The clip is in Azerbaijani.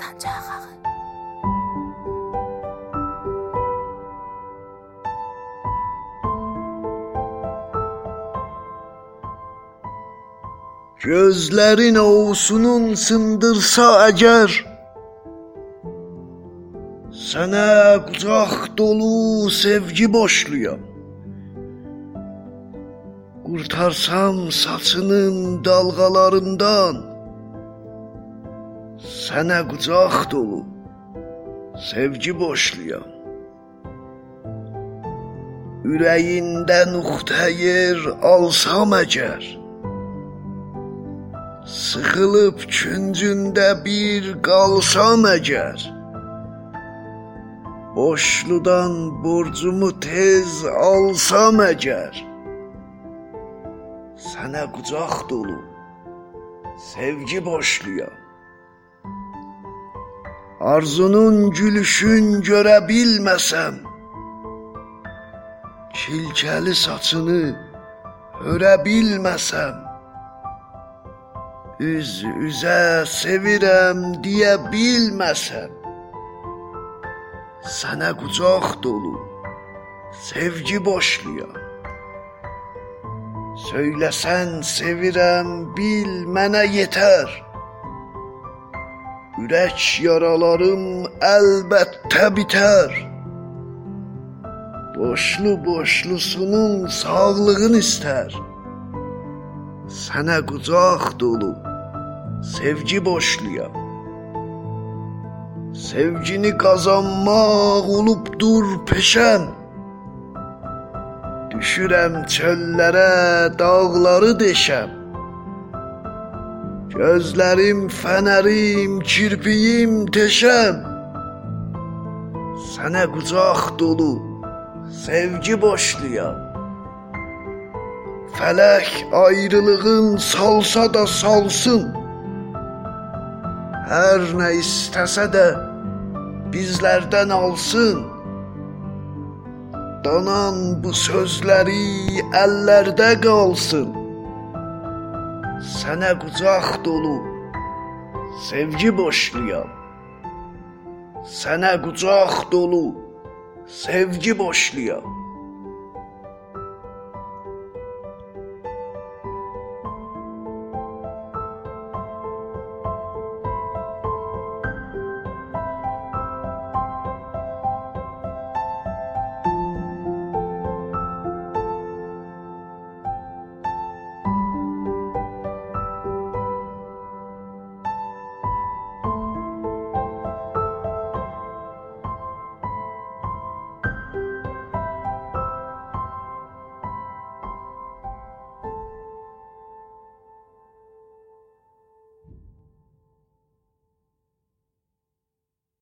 Dastanca ağı. Gözlerin olsunun sındırsa əgər Sənə qucaq dolu sevgi boşluyam Qurtarsam saçının dalğalarından Sənə qucaq dolu sevgi boşluyam Ürəyində nuqtə yer alsam əgər Sıxılıb küncündə bir qalsam əgər Boşludan borcumu tez alsam əgər Sənə qucaq dolu sevgi boşluyam Arzunun gülüşün görə bilməsəm Kilkəli saçını hörə bilməsəm Üz üzə sevirəm deyə bilməsəm Sənə qucaq dolu sevgi boşluyam Söyləsən sevirəm bil mənə yetər Ürək yaralarım əlbəttə bitər Boşlu boşlusunun sağlığını istər Sənə qucaq dolu sevgi boşluyam. Sevgini qazanmaq olubdur peşəm. Düşürəm çöllərə, dağları deşəm. Gözlərim fənərim, kirpiyim teşəm. Sənə qucaq dolu sevgi boşluyam. Fələk ayrılığın salsa da salsın. Hər nə istəsə də bizlərdən alsın. Danan bu sözləri əllərdə qalsın. Sənə qucaq dolu sevgi boşluyam. Sənə qucaq dolu sevgi boşluyam.